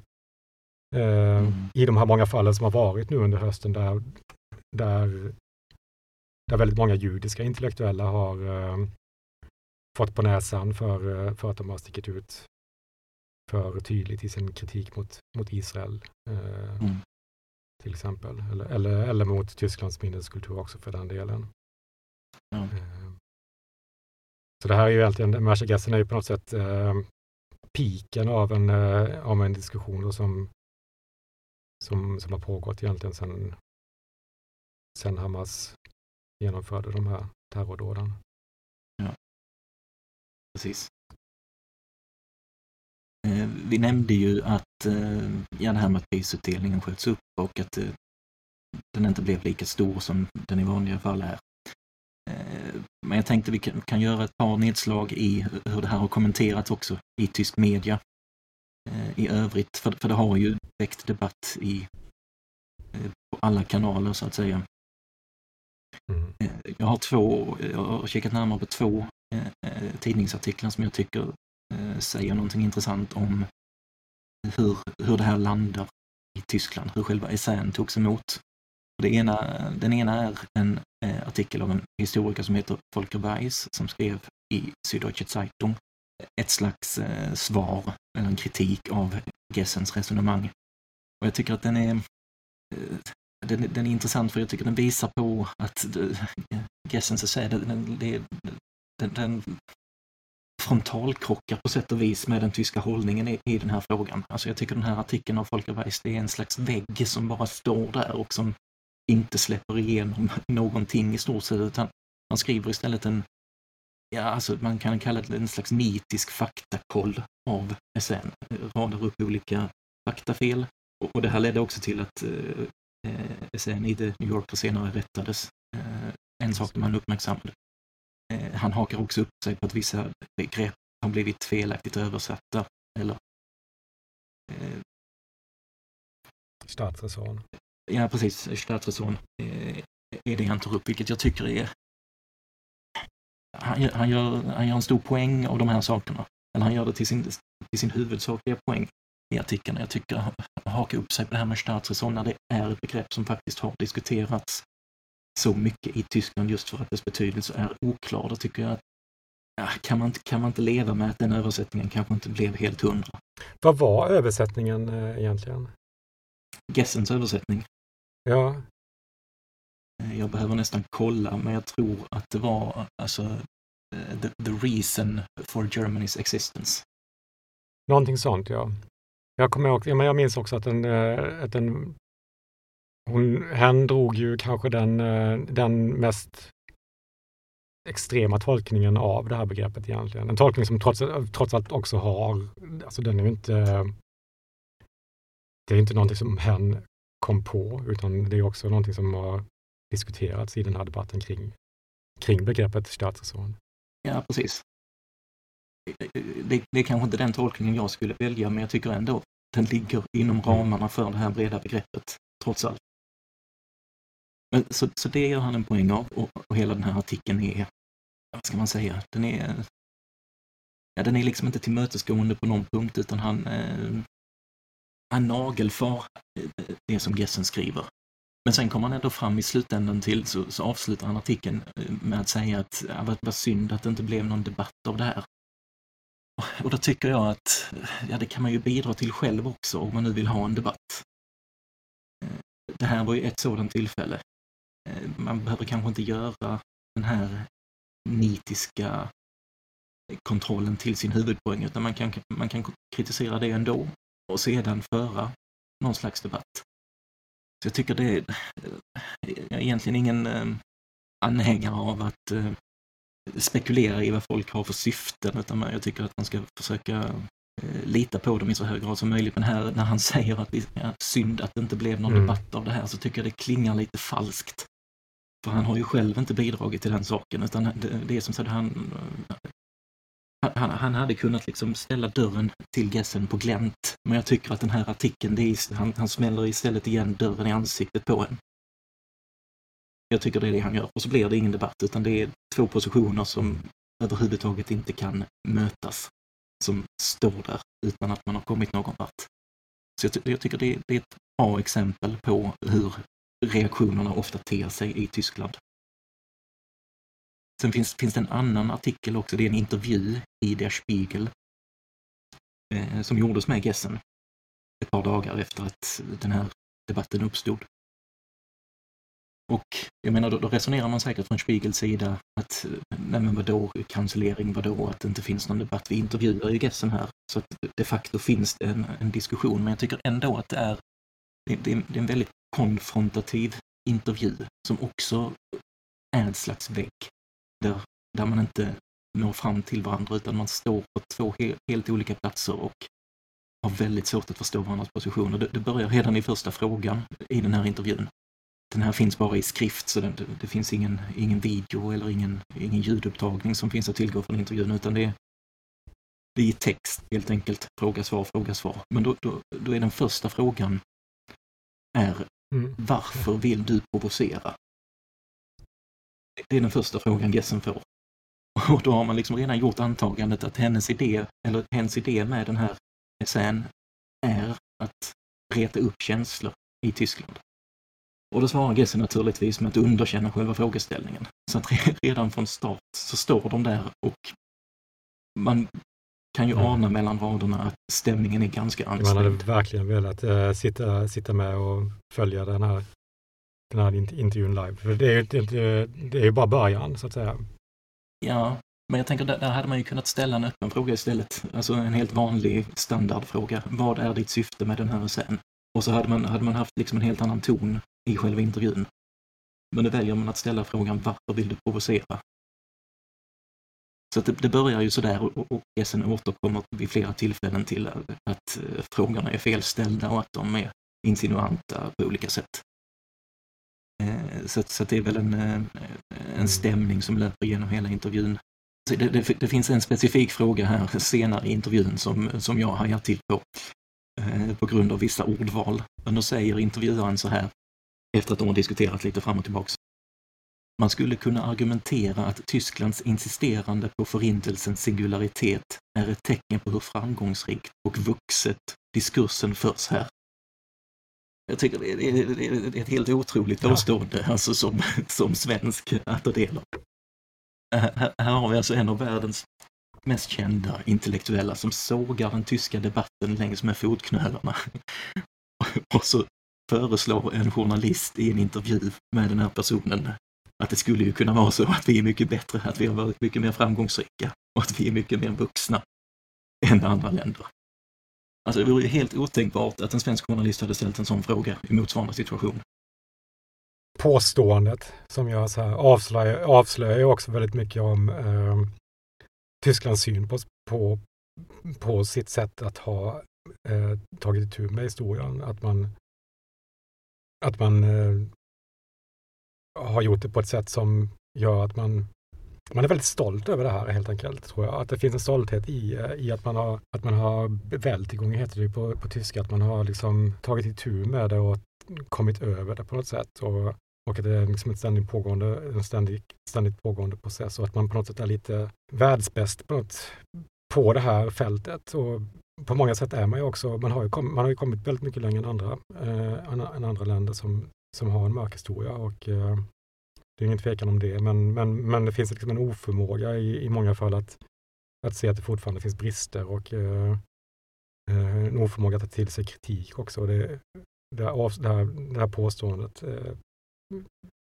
Eh, mm. I de här många fallen som har varit nu under hösten där där, där väldigt många judiska intellektuella har eh, fått på näsan för, eh, för att de har stickit ut för tydligt i sin kritik mot, mot Israel. Eh, Mm. Till exempel. Eller, eller, eller mot Tysklands minneskultur också för den delen. Eh, så det här är ju egentligen, Mercer Gessen är ju på något sätt eh, piken av en, eh, av en diskussion som, som, som har pågått egentligen sedan sen Hamas genomförde de här terrordåden. Ja, Precis. Eh, vi nämnde ju att eh, ja, det här med att prisutdelningen sköts upp och att eh, den inte blev lika stor som den i vanliga fall är. Men jag tänkte vi kan, göra ett par nedslag i hur det här har kommenterats också i tysk media i övrigt. För, det har ju väckt debatt i på alla kanaler så att säga. Mm. Jag har två, jag har kikat närmare på två eh, eh, tidningsartiklar som jag tycker eh, säger någonting intressant om hur, hur det här landar i Tyskland, hur själva essän togs emot. Det ena, den ena är en eh, artikel av en historiker som heter Volker Weiss som skrev i Süddeutsche Zeitung ett slags eh, svar eller en kritik av Gessens resonemang. Och jag tycker att den är eh, den, den är intressant för jag tycker den visar på att eh, Gessens essä, den, den, den, den frontalkrockar på sätt och vis med den tyska hållningen i, i den här frågan. Alltså jag tycker den här artikeln av Folke Weiss, det är en slags vägg som bara står där och som inte släpper igenom *laughs* någonting i stort sett, utan han skriver istället en, ja alltså man kan kalla det en slags nitisk faktakoll av essän, radar upp olika faktafel. Och, och det här ledde också till att eh, eh, essän i The New Yorker senare rättades. Eh, en sak som han uppmärksammade. Eh, han hakar också upp sig på att vissa begrepp har blivit felaktigt översatta eller Staatsräson. Ja, precis. Staatsräson är det han tar upp, vilket jag tycker är... Han, gör- han, gör, han gör en stor poäng av de här sakerna. Eller han gör det till sin, till sin huvudsakliga poäng i artikeln. Jag tycker han hakar upp sig på det här med Staatsräson när det är ett begrepp som faktiskt har diskuterats så mycket i Tyskland just för att dess betydelse är oklar. Då tycker jag att ja, kan, man, inte- kan man inte leva med att den översättningen kanske inte blev helt hundra. Vad var översättningen eh, egentligen? Gessens översättning Ja, Eh, Jag behöver nästan kolla, men jag tror att det var alltså eh, the, the reason for Germany's existence. någonting sånt ja. Jag kommer ihåg, men jag minns också att den, eh, att den hon, hen drog ju kanske den, eh, den mest extrema tolkningen av det här begreppet egentligen. En tolkning som trots, trots allt också har, alltså den är ju inte, det är inte någonting som hen kom på, utan det är också någonting som har diskuterats i den här debatten kring, kring begreppet Staatsräson. Ja, precis. Det, det är kanske inte den tolkningen jag skulle välja, men jag tycker ändå den ligger inom ramarna för det här breda begreppet, trots allt. Men, så, så det gör han en poäng av och, och hela den här artikeln är, vad ska man säga, den är, ja, den är liksom inte tillmötesgående på någon punkt utan han, eh, han nagelfar eh, det som Gessen skriver. Men sen kommer han ändå fram i slutändan till, så, så avslutar han artikeln eh, med att säga att ja, vad, vad synd att det inte blev någon debatt av det här. Och då tycker jag att ja, det kan man ju bidra till själv också om man nu vill ha en debatt. Eh, det här var ju ett sådant tillfälle. Eh, man behöver kanske inte göra den här nitiska kontrollen till sin huvudpoäng, utan man kan, man kan kritisera det ändå och sedan föra någon slags debatt. Så jag tycker det är jag är egentligen ingen anhängare av att spekulera i vad folk har för syften, utan jag tycker att man ska försöka eh, lita på dem i så hög grad som möjligt. Men här när han *laughs* säger att det är synd att det inte blev någon Mm. debatt av det här så tycker jag det klingar lite falskt. För han har ju själv inte bidragit till den saken, utan det, det är som så att han, han, han hade kunnat liksom ställa dörren till Gessen på glänt. Men jag tycker att den här artikeln, det är, han, han smäller istället igen dörren i ansiktet på en. Jag tycker det är det han gör. Och så blir det ingen debatt, utan det är två positioner som överhuvudtaget inte kan mötas. Som står där utan att man har kommit någon vart. Så jag, ty- jag tycker det, det är ett bra exempel på hur reaktionerna ofta ter sig i Tyskland. Sen finns, finns det en annan artikel också, det är en intervju i Der Spiegel eh, som gjordes med Gessen ett par dagar efter att den här debatten uppstod. Och jag menar, då, då resonerar man säkert från Spiegels sida att eh, nej men vadå cancellering, vadå att det inte finns någon debatt. Vi intervjuar ju Gessen här, så att de facto finns det en, en diskussion. Men jag tycker ändå att det är, det, det, är en väldigt konfrontativ intervju som också är en slags vägg där, där man inte når fram till varandra utan man står på två helt olika platser och har väldigt svårt att förstå varandras positioner. Det, det börjar redan i första frågan i den här intervjun. Den här finns bara i skrift, så det, det finns ingen, ingen video eller ingen, ingen ljudupptagning som finns att tillgå från intervjun, utan det är, det är text helt enkelt. Fråga, svar, fråga, svar. Men då, då, då är den första frågan är mm. varför vill du provocera? Det är den första frågan Gessen får. Och då har man liksom redan gjort antagandet att hennes idé, eller hennes idé med den här essän är att reta upp känslor i Tyskland. Och då svarar Gessen naturligtvis med att underkänna själva frågeställningen. Så att redan från start så står de där och man kan ju mm. ana mellan raderna att stämningen är ganska ansträngd. Man hade verkligen velat äh, sitta, sitta med och följa den här, den här intervjun live. För det är ju det, det är bara början så att säga. Ja, men jag tänker där, där hade man ju kunnat ställa en öppen fråga istället. Alltså en helt vanlig standardfråga. Vad är ditt syfte med den här essän? Och så hade man, hade man haft liksom en helt annan ton i själva intervjun. Men då väljer man att ställa frågan varför vill du provocera? Så det, det, börjar ju sådär och, och Essen återkommer vid flera tillfällen till att, att eh, frågorna är felställda och att de är insinuanta på olika sätt. Eh, så, så det är väl en, eh, en stämning som löper genom hela intervjun. Det, det, det, finns en specifik fråga här senare i intervjun som, som jag hajar till på på grund av vissa ordval. Men då säger intervjuaren så här efter att de har diskuterat lite fram och tillbaks. Man skulle kunna argumentera att Tysklands insisterande på förintelsens singularitet är ett tecken på hur framgångsrikt och vuxet diskursen förs här. Jag tycker det är, ett helt otroligt påstående, ja. alltså som, som svensk att ta del av. Här, här har vi alltså en av världens mest kända intellektuella som sågar den tyska debatten längs med fotknölarna. *laughs* Och så föreslår en journalist i en intervju med den här personen att det skulle ju kunna vara så att vi är mycket bättre, att vi har varit mycket mer framgångsrika och att vi är mycket mer vuxna än andra länder. Alltså det vore ju helt otänkbart att en svensk journalist hade ställt en sån fråga i motsvarande situation. Påståendet som jag så här avslöjar, avslöjar också väldigt mycket om eh, Tysklands syn på, på, på sitt sätt att ha eh, tagit itu med historien. Att man att man eh, har gjort det på ett sätt som gör att man man är väldigt stolt över det här helt enkelt, tror jag. Att det finns en stolthet i, eh, i att man har, att man har Weltigung heter det på, på tyska, att man har liksom tagit itu med det och kommit över det på något sätt. Och, och att det är liksom ett ständigt pågående, en ständigt, ständigt pågående process och att man på något sätt är lite världsbäst på, något, på det här fältet. Och på många sätt är man ju också, man har ju, kom, man har ju kommit väldigt mycket längre än andra, eh, än andra länder som, som har en mörk historia och eh, det är ingen tvekan om det. Men, men, men det finns liksom en oförmåga i, i många fall att, att se att det fortfarande finns brister och eh, eh en oförmåga att ta till sig kritik också. Det, det, här, det, här, det här påståendet eh,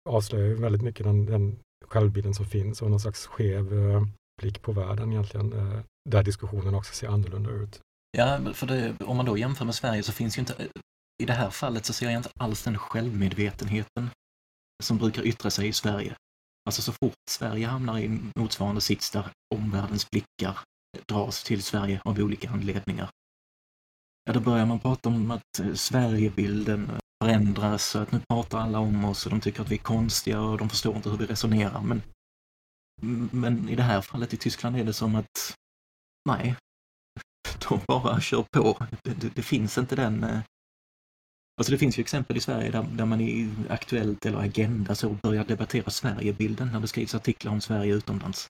avslöjar väldigt mycket den, den självbilden som finns och någon slags skev eh, blick på världen egentligen, eh, där diskussionen också ser annorlunda ut. Ja, för det, om man då jämför med Sverige så finns ju inte, i det här fallet så ser jag inte alls den självmedvetenheten som brukar yttra sig i Sverige. Alltså så fort Sverige hamnar i motsvarande sits där omvärldens blickar dras till Sverige av olika anledningar. Ja, då börjar man prata om att Sverigebilden förändras, och att nu pratar alla om oss och de tycker att vi är konstiga och de förstår inte hur vi resonerar. Men, men i det här fallet i Tyskland är det som att nej, *laughs* de bara kör på. Det, det, det, finns inte den... Eh, alltså det finns ju exempel i Sverige där, där man i Aktuellt eller Agenda så börjar debattera Sverigebilden när det skrivs artiklar om Sverige utomlands.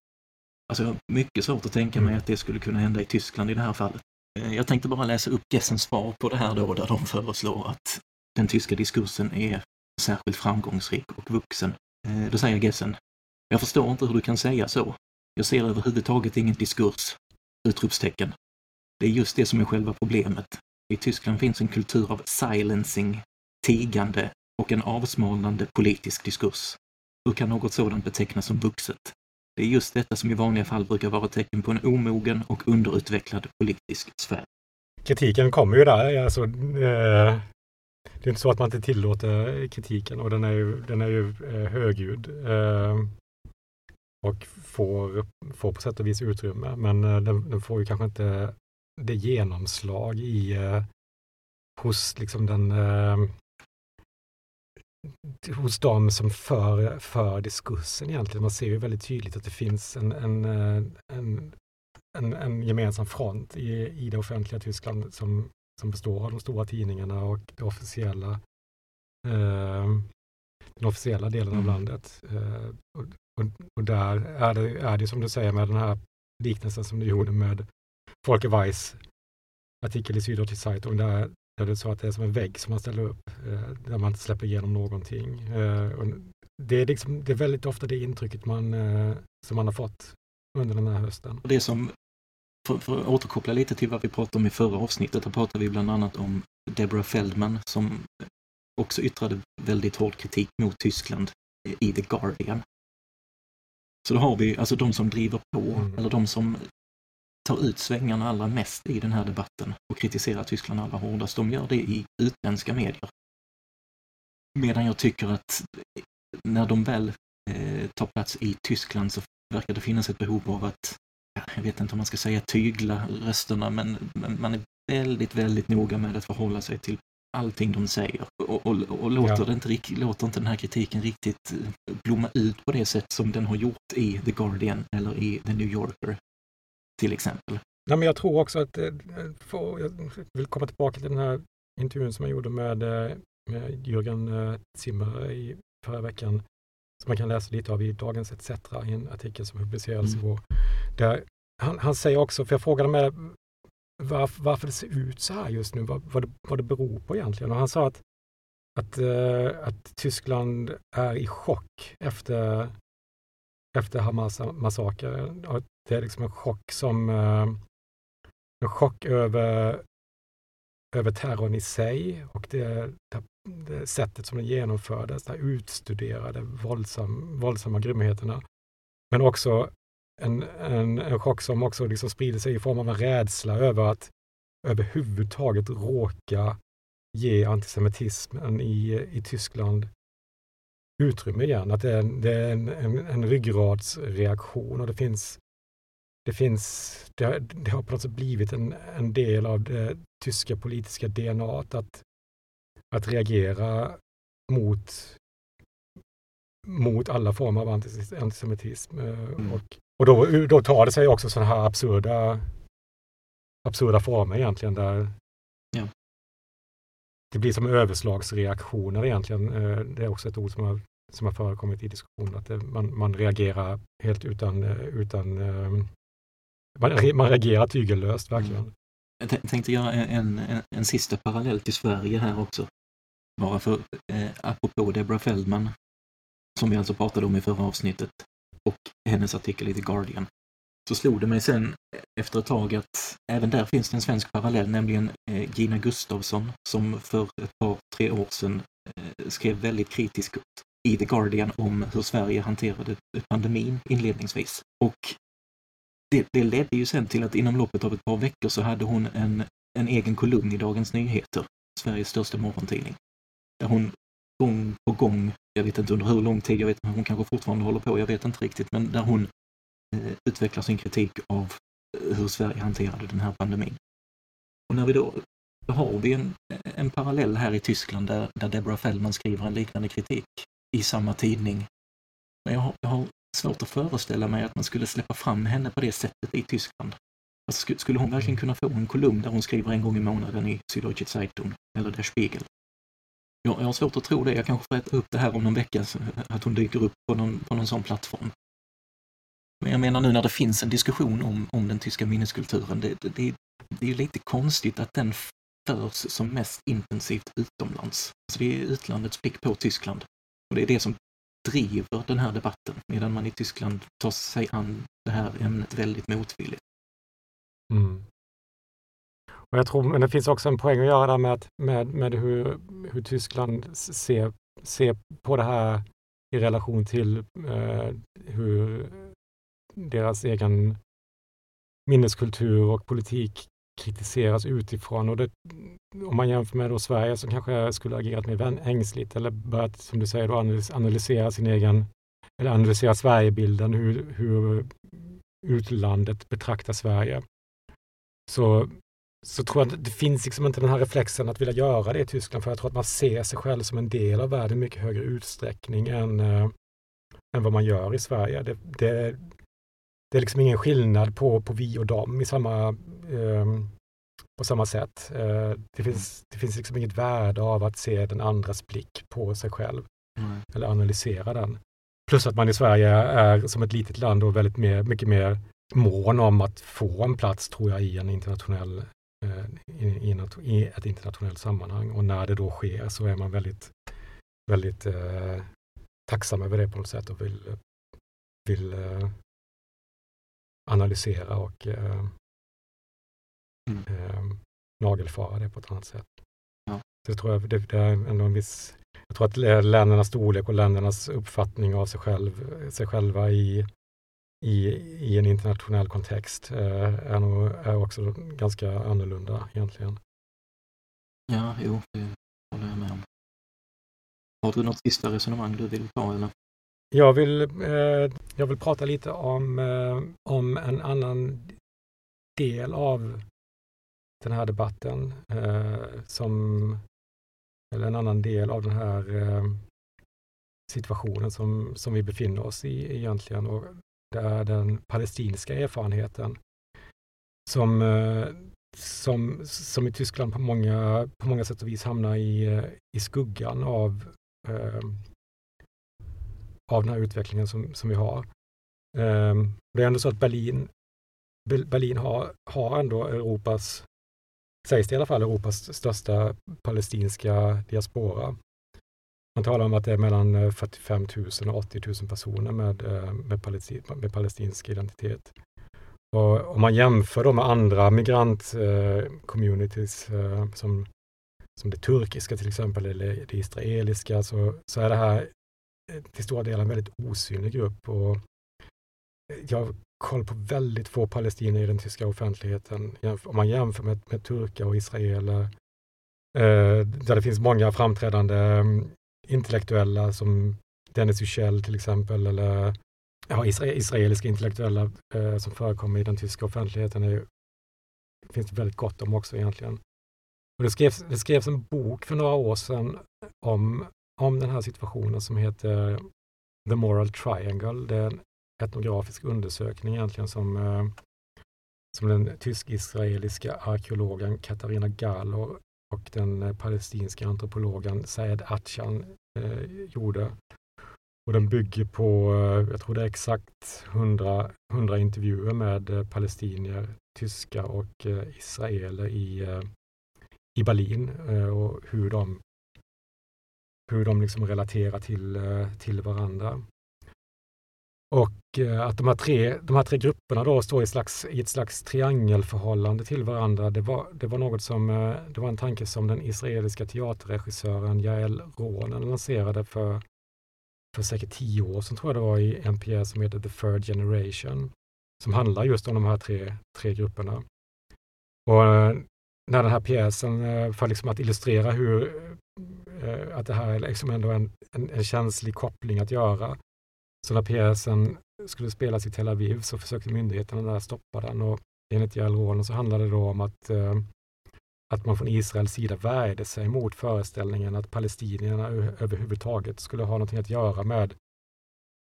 Alltså jag har mycket svårt att tänka mig mm. att det skulle kunna hända i Tyskland i det här fallet. Eh, jag tänkte bara läsa upp Gessens svar på det här då, där de föreslår att den tyska diskursen är särskilt framgångsrik och vuxen. Eh, då säger Gessen, jag förstår inte hur du kan säga så. Jag ser överhuvudtaget ingen diskurs! Utropstecken. Det är just det som är själva problemet. I Tyskland finns en kultur av silencing, tigande och en avsmalnande politisk diskurs. Hur kan något sådant betecknas som vuxet? Det är just detta som i vanliga fall brukar vara tecken på en omogen och underutvecklad politisk sfär. Kritiken kommer ju där. Alltså, eh, det är inte så att man inte tillåter kritiken och den är ju, den är ju eh, högljudd. Eh, och får, får på sätt och vis utrymme. Men eh, den, den får ju kanske inte det genomslag i eh, hos liksom den eh, hos dem som för, för diskursen egentligen. Man ser ju väldigt tydligt att det finns en, en, eh, en, en, en gemensam front i, i det offentliga Tyskland som, som består av de stora tidningarna och det officiella, eh, den officiella delen mm. av landet. Eh, och, och, och, där är det, är det som du säger med den här liknelsen som du gjorde med Folke Weiss artikel i Süddeutsche Zeitung där, där det så att det är som en vägg som man ställer upp eh, där man inte släpper igenom någonting. Eh, det, är liksom, det är väldigt ofta det intrycket man, eh, som man har fått under den här hösten. Det som, för, för att återkoppla lite till vad vi pratade om i förra avsnittet, då pratade vi bland annat om Deborah Feldman som också yttrade väldigt hård kritik mot Tyskland i The Guardian. Så då har vi alltså de som driver på, mm. eller de som tar ut svängarna allra mest i den här debatten och kritiserar Tyskland allra hårdast, de gör det i utländska medier. Medan jag tycker att när de väl eh, tar plats i Tyskland så verkar det finnas ett behov av att, jag vet inte om man ska säga tygla rösterna, men, men man är väldigt, väldigt noga med att förhålla sig till allting de säger och, och, och låter, ja. inte, låter inte den här kritiken riktigt eh, blomma ut på det sätt som den har gjort i The Guardian eller i The New Yorker till exempel. Nej, men jag tror också att, eh, för, jag vill komma tillbaka till den här intervjun som jag gjorde med, eh, med Jürgen Zimmer i förra veckan, som man kan läsa lite av i Dagens ETC, i en artikel som publicerades mm. igår. Där han, han säger också, för jag frågade med varför, varför det ser ut så här just nu, vad, vad, det, vad det beror på egentligen. Och han sa att, att, att Tyskland är i chock efter, efter Hamas-massakern. Det är liksom en chock som eh, en chock över, över terrorn i sig och det, det, det sättet som den genomfördes, de utstuderade våldsam, våldsamma grymheterna. Men också en, en, en chock som också liksom sprider sig i form av en rädsla över att överhuvudtaget råka ge antisemitismen i, i Tyskland utrymme igen. Att det är, en, det är en, en, en ryggradsreaktion och det finns det finns, det har, det har på något sätt blivit en, en del av det tyska politiska DNA att, att reagera mot, mot alla former av antisemitism. Eh, mm. Och och då, då tar det sig också sådana här absurda, absurda former egentligen där ja. det blir som överslagsreaktioner egentligen. Eh, det är också ett ord som har, som har förekommit i diskussionen, att det, man, man reagerar helt utan, utan eh, man, man reagerar tygellöst verkligen. Mm. Jag tänkte göra en, en, en sista parallell till Sverige här också. Bara för, eh, apropå Deborah Feldman, som vi alltså pratade om i förra avsnittet, och hennes artikel i The Guardian. Så slog det mig sen eh, efter ett tag att även där finns det en svensk parallell, nämligen eh, Gina Gustavsson som för ett par, tre år sedan eh, skrev väldigt kritiskt i The Guardian om hur Sverige hanterade pandemin inledningsvis. Och det, det ledde ju sen till att inom loppet av ett par veckor så hade hon en, en egen kolumn i Dagens Nyheter, Sveriges största morgontidning, där hon gång på gång, jag vet inte under hur lång tid, jag vet inte, hon kanske fortfarande håller på, jag vet inte riktigt, men där hon eh, utvecklar sin kritik av eh, hur Sverige hanterade den här pandemin. Och när vi då, då har vi en, en parallell här i Tyskland där, där Deborah Feldman skriver en liknande kritik i samma tidning. Men jag har, jag har svårt att föreställa mig att man skulle släppa fram henne på det sättet i Tyskland. Alltså, skulle hon verkligen kunna få en kolumn där hon skriver en gång i månaden i Süddeutsche Zeitung eller Der Spiegel? Jag, jag har svårt att tro det. Jag kanske får äta upp det här om någon vecka, att hon dyker upp på någon, på någon sån plattform. Men jag menar nu när det finns en diskussion om, om den tyska minneskulturen, det, det, det, det är ju lite konstigt att den förs som mest intensivt utomlands. Alltså det är utlandets blick på Tyskland. Och det är det som driver den här debatten, medan man i Tyskland tar sig an det här ämnet väldigt motvilligt. Mm. Och jag tror, men det finns också en poäng att göra där med, att, med, med hur, hur Tyskland ser, ser på det här i relation till eh, hur deras egen minneskultur och politik kritiseras utifrån. Och det, om man jämför med då Sverige som kanske skulle agerat mer ängsligt eller börjat, som du säger, då, analysera sin egen, eller analysera Sverigebilden, hur, hur utlandet betraktar Sverige. Så, så tror jag att det finns liksom inte den här reflexen att vilja göra det i Tyskland, för jag tror att man ser sig själv som en del av världen i mycket högre utsträckning än, äh, än vad man gör i Sverige. Det, det, det är liksom ingen skillnad på, på vi och dem i samma, eh, på samma sätt. Eh, det, finns, det finns liksom inget värde av att se den andras blick på sig själv mm. eller analysera den. Plus att man i Sverige är som ett litet land och väldigt mer, mycket mer mån om att få en plats, tror jag, i en internationell eh, i, i, i, ett internationellt sammanhang. Och när det då sker så är man väldigt, väldigt eh, tacksam över det på något sätt och vill, vill eh, analysera och eh, mm. eh, nagelfara det på ett annat sätt. Ja. Så jag tror jag, det, det, är ändå en viss, jag tror att ländernas storlek och ländernas uppfattning av sig, själv, sig själva i, i, i en internationell kontext eh, är, nog, är också ganska annorlunda egentligen. Ja, jo, det håller jag med om. Har du något sista resonemang du vill ta eller? Jag vill, eh, jag vill prata lite om, eh, om en annan del av den här debatten, eh, som, eller en annan del av den här eh, situationen som, som vi befinner oss i egentligen. Och det är den palestinska erfarenheten som, eh, som, som i Tyskland på många, på många sätt och vis hamnar i, eh, i skuggan av eh, av den här utvecklingen som, som vi har. Um, det är ändå så att Berlin, Berlin har, har ändå Europas, sägs det i alla fall, Europas största palestinska diaspora. Man talar om att det är mellan eh, 45 000 och 80 000 personer med, eh, med, palestin, med palestinsk identitet. Och om man jämför dem med andra migrantcommunities eh, eh, som, som det turkiska till exempel eller det israeliska så, så är det här Eh, till stora delar en väldigt osynlig grupp. Och eh, jag har koll på väldigt få palestinier i den tyska offentligheten. Om man jämför med, med turkar och israeler, eh, där det finns många framträdande mm, intellektuella som Dennis Yücel till exempel, eller ja, israeliska intellektuella eh, som förekommer i den tyska offentligheten. Är, finns det väldigt gott om också egentligen. Och det, skrevs, det skrevs en bok för några år sedan om om den här situationen som heter The Moral Triangle. Det är en etnografisk undersökning egentligen som, eh, som den tysk-israeliska arkeologen Katarina Galor och den eh, palestinska antropologen Saed Atchan eh, gjorde. Och den bygger på, eh, jag tror det är exakt 100, 100 intervjuer med palestinier, tyskar och israeler i, i Berlin och hur de hur de liksom relaterar till, eh, till varandra. Och eh, att de här tre, de här tre grupperna då står i, slags, i ett slags triangelförhållande till varandra, det var, det var något som, eh, det var en tanke som den israeliska teaterregissören Jael Ronen lanserade för, för säkert tio år sedan, tror jag det var, i en pjäs som heter The Third Generation, som handlar just om de här tre, tre grupperna. Och när den här pjäsen, för liksom att illustrera hur Eh, att det här är liksom ändå en, en, en, känslig koppling att göra. Så när pjäsen skulle spelas i Tel Aviv så försökte myndigheterna där stoppa den och enligt Jalronen så handlade det då om att, eh, att man från Israels sida värjde sig mot föreställningen att palestinierna överhuvudtaget skulle ha någonting att göra med,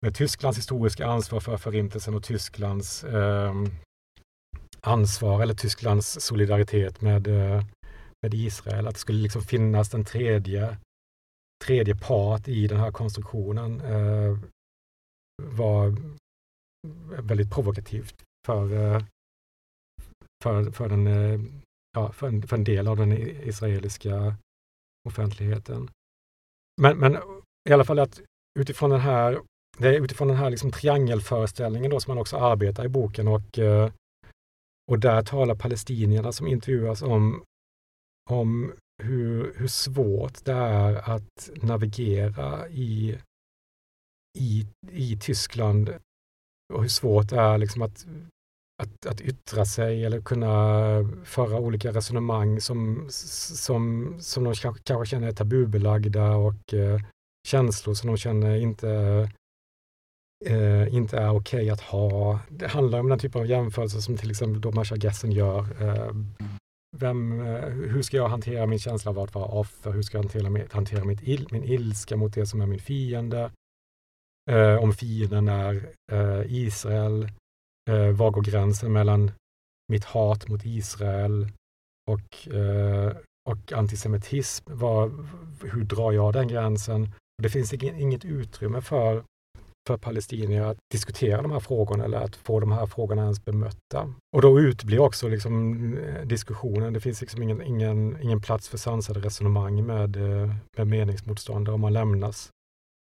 med Tysklands historiska ansvar för Förintelsen och Tysklands eh, ansvar eller Tysklands solidaritet med, eh, med Israel, att det skulle liksom finnas en tredje, tredje part i den här konstruktionen eh, var väldigt provokativt för, eh, för, för, den, eh, ja, för, en, för en del av den israeliska offentligheten. Men, men i alla fall att utifrån den här, det är utifrån den här liksom triangelföreställningen då som man också arbetar i boken och, eh, och där talar palestinierna som intervjuas om, om hur, hur svårt det är att navigera i, i, i Tyskland och hur svårt det är liksom att, att, att yttra sig eller kunna föra olika resonemang som, som, som de kanske, kanske känner är tabubelagda och eh, känslor som de känner inte, eh, inte är okej okay att ha. Det handlar om den typen av jämförelser som till exempel då Marsha Gessen gör. Eh, vem, eh, hur ska jag hantera min känsla av att vara offer? Hur ska jag hantera, hantera mitt il, min ilska mot det som är min fiende? Eh, om fienden är eh, Israel, eh, var går gränsen mellan mitt hat mot Israel och, eh, och antisemitism? Var, hur drar jag den gränsen? Det finns inget utrymme för, för palestinier att diskutera de här frågorna eller att få de här frågorna ens bemötta. Och då utblir också liksom eh, diskussionen. Det finns liksom ingen, ingen, ingen plats för sansade resonemang med, eh, med meningsmotståndare om man lämnas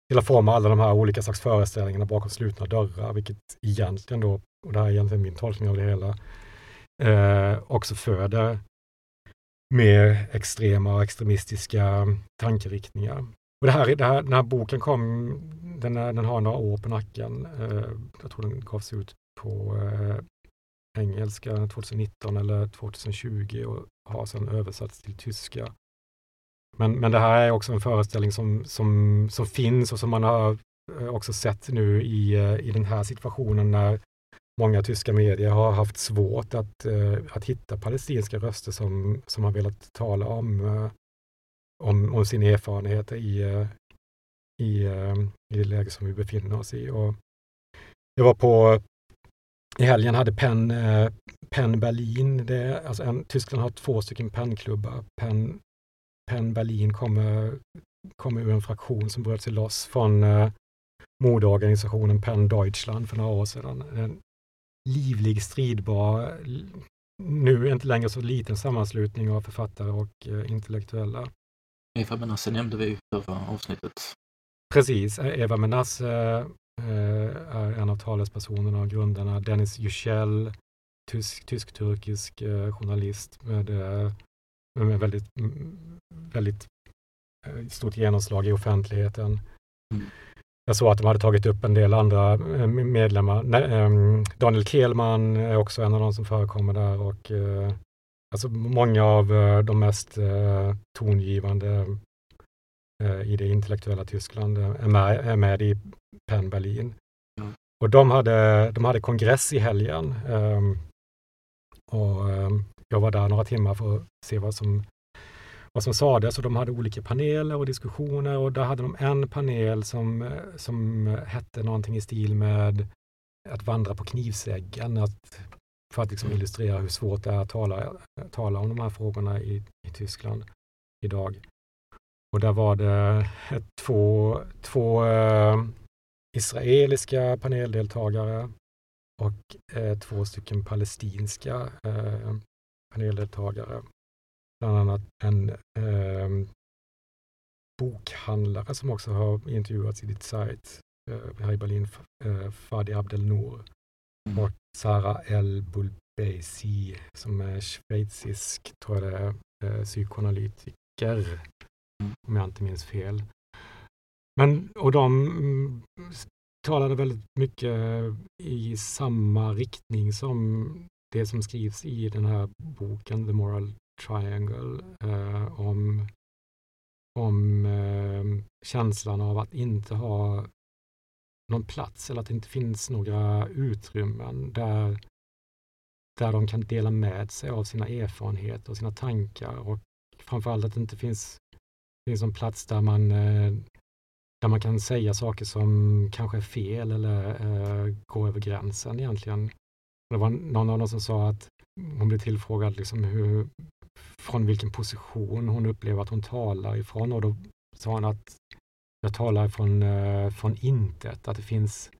till att forma alla de här olika slags föreställningarna bakom slutna dörrar, vilket egentligen då, och det här är egentligen min tolkning av det hela, eh, också föder mer extrema och extremistiska tankeriktningar. Och det här, det här, den här boken kom, den, är, den har några år på nacken. Eh, jag tror den gavs ut på eh, engelska 2019 eller 2020 och har sedan översatts till tyska. Men, men det här är också en föreställning som, som, som finns och som man har eh, också sett nu i, eh, i den här situationen när många tyska medier har haft svårt att, eh, att hitta palestinska röster som, som har velat tala om, om, om sin erfarenhet i, eh, i, eh, i det läge som vi befinner oss i. Och det var på i helgen hade Penn, eh, Penn Berlin, det, alltså en, Tyskland har två stycken pennklubbar, Penn Penn Berlin kommer, kommer ur en fraktion som bröt sig loss från eh, modeorganisationen Penn Deutschland för några år sedan. En livlig, stridbar, nu inte längre så liten sammanslutning av författare och eh, intellektuella. Eva Menasse nämnde vi i förra avsnittet. Precis, Eva Menasse eh, är en av talespersonerna och grundarna. Dennis Yücel, tysk-turkisk eh, journalist med eh, med väldigt, väldigt eh, stort genomslag i offentligheten. Mm. Jag såg att de hade tagit upp en del andra medlemmar. Ehm, Daniel Kehlman är också en av de som förekommer där och alltså många av de mest tongivande i det intellektuella Tyskland är med, är med i Penn Berlin. Mm. Och de hade, de hade kongress i helgen. Ehm, och ehm, jag var där några timmar för att se vad som, vad som sades och de hade olika paneler och diskussioner och där hade de en panel som, som hette någonting i stil med att vandra på knivsäggen, att, för att liksom illustrera hur svårt det är att tala, tala om de här frågorna i, i Tyskland idag. Och där var det två, två eh, israeliska paneldeltagare och eh, två stycken palestinska eh, paneldeltagare. Bland annat en eh, bokhandlare som också har intervjuats i ditt sajt eh, här i Berlin, eh, Fadi Abdelnour mm och Sara El Bulbeisi som är schweizisk, tror jag det är, eh, psykoanalytiker, mm. om jag inte minns fel. Men, och de mm, talade väldigt mycket i samma riktning som det som skrivs i den här boken The Moral Triangle eh, om, om eh, känslan av att inte ha någon plats eller att det inte finns några utrymmen där, där de kan dela med sig av sina erfarenheter och sina tankar och framförallt att det inte finns, finns någon plats där man, eh, där man kan säga saker som kanske är fel eller eh, går över gränsen egentligen. Det var någon av dem som sa att hon blev tillfrågad liksom hur, från vilken position hon upplever att hon talar ifrån och då sa hon att jag talar från, uh, från intet, att det finns,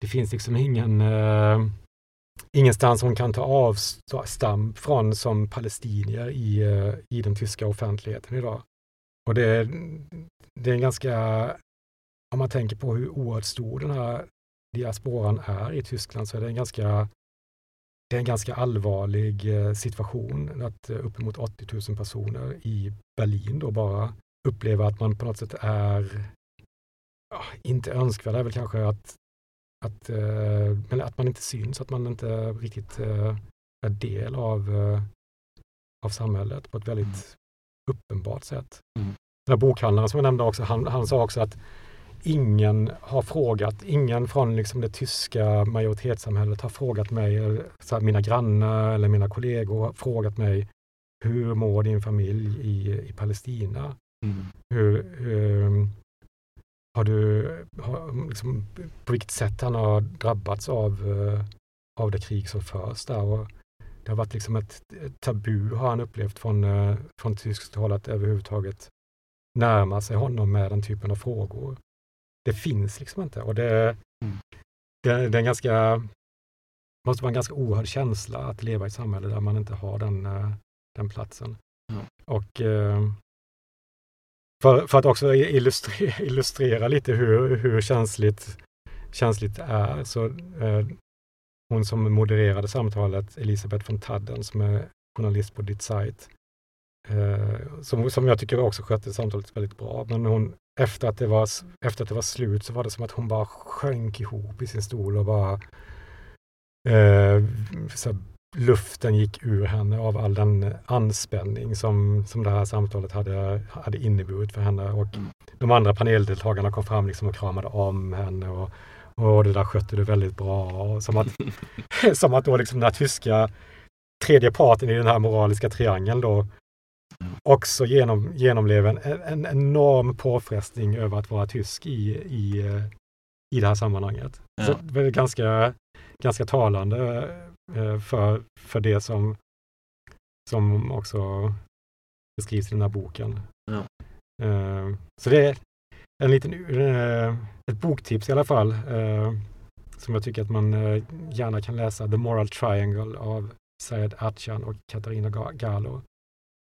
det finns liksom ingen, uh, ingenstans hon kan ta avstamp från som palestinier i, uh, i den tyska offentligheten idag. Och det, det är en ganska, om man tänker på hur oerhört stor den här diasporan är i Tyskland så är det en ganska det är en ganska allvarlig situation att uppemot 80 000 personer i Berlin då bara upplever att man på något sätt är, ja, inte önskvärd är väl kanske att, att, men att man inte syns, att man inte riktigt är del av, av samhället på ett väldigt mm. uppenbart sätt. Mm. Den här bokhandlaren som jag nämnde också, han, han sa också att ingen har frågat, ingen från liksom det tyska majoritetssamhället har frågat mig, så mina grannar eller mina kollegor har frågat mig hur mår din familj i, i Palestina? Mm. Hur, hur, har du, har, liksom, på vilket sätt han har drabbats av, uh, av det krig som förs där. Och det har varit liksom ett, ett tabu har han upplevt från, uh, från tyskt håll att överhuvudtaget närma sig honom med den typen av frågor det finns liksom inte. Och det, mm. det, det är en ganska, måste vara en ganska oerhörd känsla att leva i ett samhälle där man inte har den, eh, den platsen. Mm. Och eh, för, för att också illustrera, *laughs* illustrera lite hur, hur känsligt, känsligt det är, så eh, hon som modererade samtalet, Elisabeth von Tadden, som är journalist på Ditt sajt, eh, som, som jag tycker också skötte samtalet väldigt bra. Men hon, efter att, det var, efter att det var slut så var det som att hon bara sjönk ihop i sin stol och bara eh, så luften gick ur henne av all den anspänning som, som det här samtalet hade, hade inneburit för henne. Och mm. de andra paneldeltagarna kom fram liksom och kramade om henne och, och det där skötte du väldigt bra. Och som, att, *laughs* som att då liksom den här tyska tredje parten i den här moraliska triangeln då också genom, genomlever en, en enorm påfrestning över att vara tysk i, i, i det här sammanhanget. Ja. Så det är ganska, ganska talande för, för det som, som också beskrivs i den här boken. Ja. Eh, så det är en liten, eh, ett boktips i alla fall som jag tycker att man gärna kan läsa. The Moral Triangle av Sayed Atchan och Katarina Galo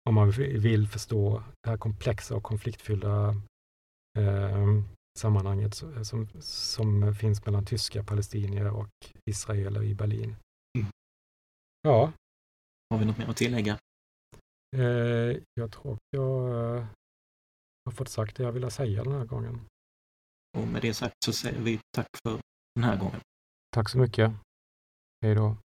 om man vill förstå det här komplexa och konfliktfyllda eh, sammanhanget som, som finns mellan tyska palestinier och israeler i Berlin. Ja. Har vi något mer att tillägga? Eh, jag tror att jag eh, har fått sagt det jag ville säga den här gången. Och med det sagt så säger vi tack för den här gången. Tack så mycket. Hej då.